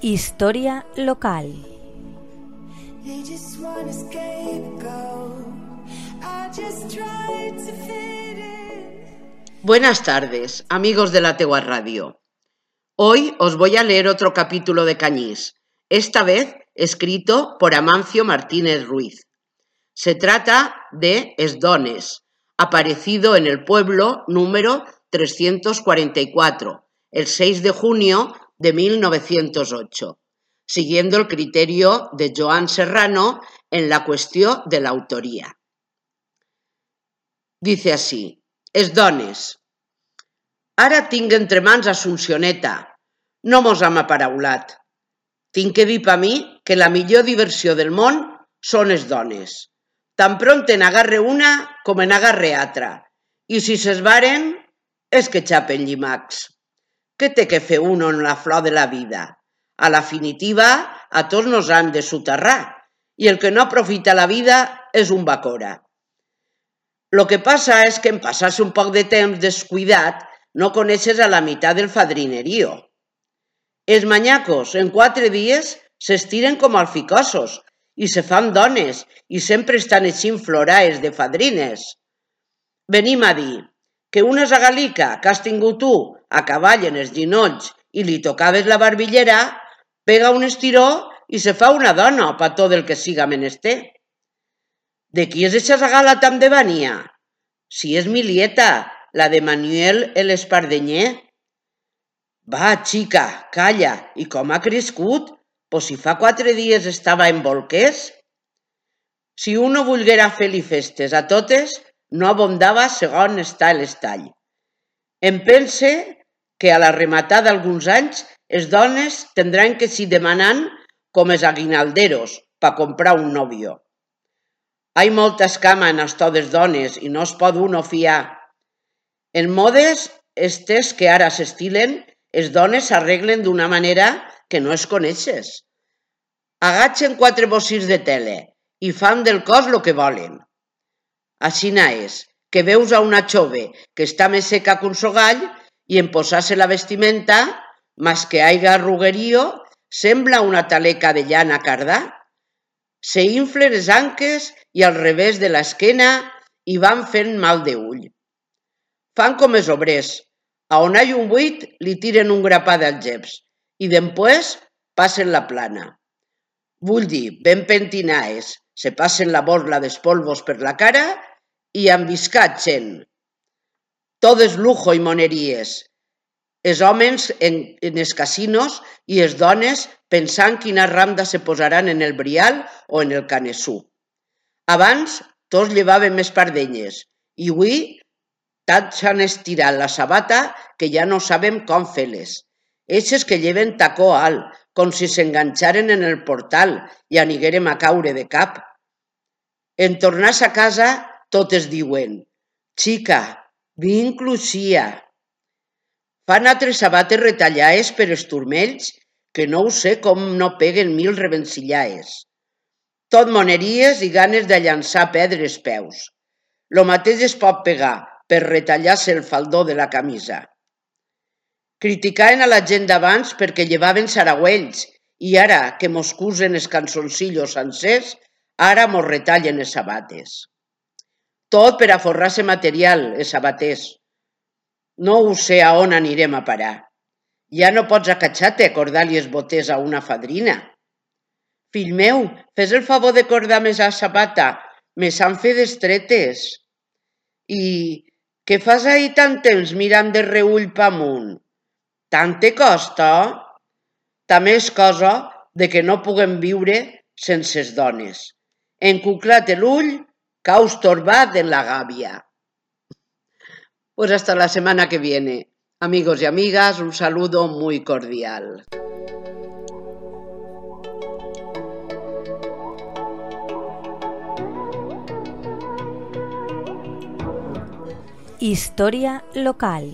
Historia local. Buenas tardes, amigos de la Tegua Radio. Hoy os voy a leer otro capítulo de Cañís, esta vez escrito por Amancio Martínez Ruiz. Se trata de Esdones, aparecido en el pueblo número 344, el 6 de junio de 1908, siguiendo el criterio de Joan Serrano en la cuestión de la autoría. Dice así, es dones. Ara tinc entre mans Assumpcioneta. No mos hem aparaulat. Tinc que dir per mi que la millor diversió del món són les dones. Tan pront en agarre una com en agarre altra. I si s'esvaren, és que xapen llimacs. Què té que fer uno en la flor de la vida? A la finitiva, a tots nos han de soterrar. I el que no aprofita la vida és un bacora. Lo que passa és que en passar-se un poc de temps descuidat no coneixes a la meitat del fadrinerio. Els manyacos en quatre dies s'estiren com alficossos i se fan dones i sempre estan així floraes de fadrines. Venim a dir que una zagalica que has tingut tu a cavall en els ginolls i li tocaves la barbillera, pega un estiró i se fa una dona per tot el que siga menester. De qui és eixa zagala tan de vania? Si és Milieta, la de Manuel el Espardenyer. Va, xica, calla, i com ha crescut? Pues si fa quatre dies estava en bolquers. Si uno volguera fer-li festes a totes, no abondava segon està l'estall. Em pense que a la rematada d'alguns anys les dones tindran que s'hi demanant com els aguinalderos per comprar un novio. Hay molta escama en esto des dones i no es pot uno fiar. En modes estes que ara s'estilen, les dones s'arreglen d'una manera que no es coneixes. Agatxen quatre bossins de tele i fan del cos lo que volen. Aixina és, que veus a una jove que està més seca que un sogall i en posar-se la vestimenta, mas que haiga arruguerío, sembla una taleca de llana cardà. Se inflen les anques i al revés de l'esquena i van fent mal de ull. Fan com els obrers. A on hi un buit li tiren un grapà d'algeps i després passen la plana. Vull dir, ben pentinaes, se passen la borla dels polvos per la cara i enviscatgen. Tot és lujo i moneries. Els homes en, en els casinos i les dones pensant quina ramda se posaran en el brial o en el canesú. Abans tots llevaven més pardenyes i avui tant s'han estirat la sabata que ja no sabem com fer-les. Eixes que lleven tacó alt, com si s'enganxaren en el portal i aniguérem a caure de cap. En tornar a casa, totes diuen «Xica, vinc Lucía». Fan altres sabates retallades per els turmells que no ho sé com no peguen mil revencillaes. Tot moneries i ganes de llançar pedres peus. Lo mateix es pot pegar per retallar-se el faldó de la camisa. Criticaven a la gent d'abans perquè llevaven saragüells i ara que mos cusen els cançoncillos sencers, ara mos retallen les sabates. Tot per a forrar-se material, els sabaters. No ho sé a on anirem a parar. Ja no pots acatxar-te a cordar-li els boters a una fadrina. Fill meu, fes el favor de cordar més a sabata, me s'han fet estretes. I què fas ahir tant temps mirant de reull pa amunt? Tant te costa? També és cosa de que no puguem viure sense les dones. Encuclat l'ull, caus torbat en la gàbia. Pues hasta la semana que viene. Amigos y amigas, un saludo muy cordial. Historia local.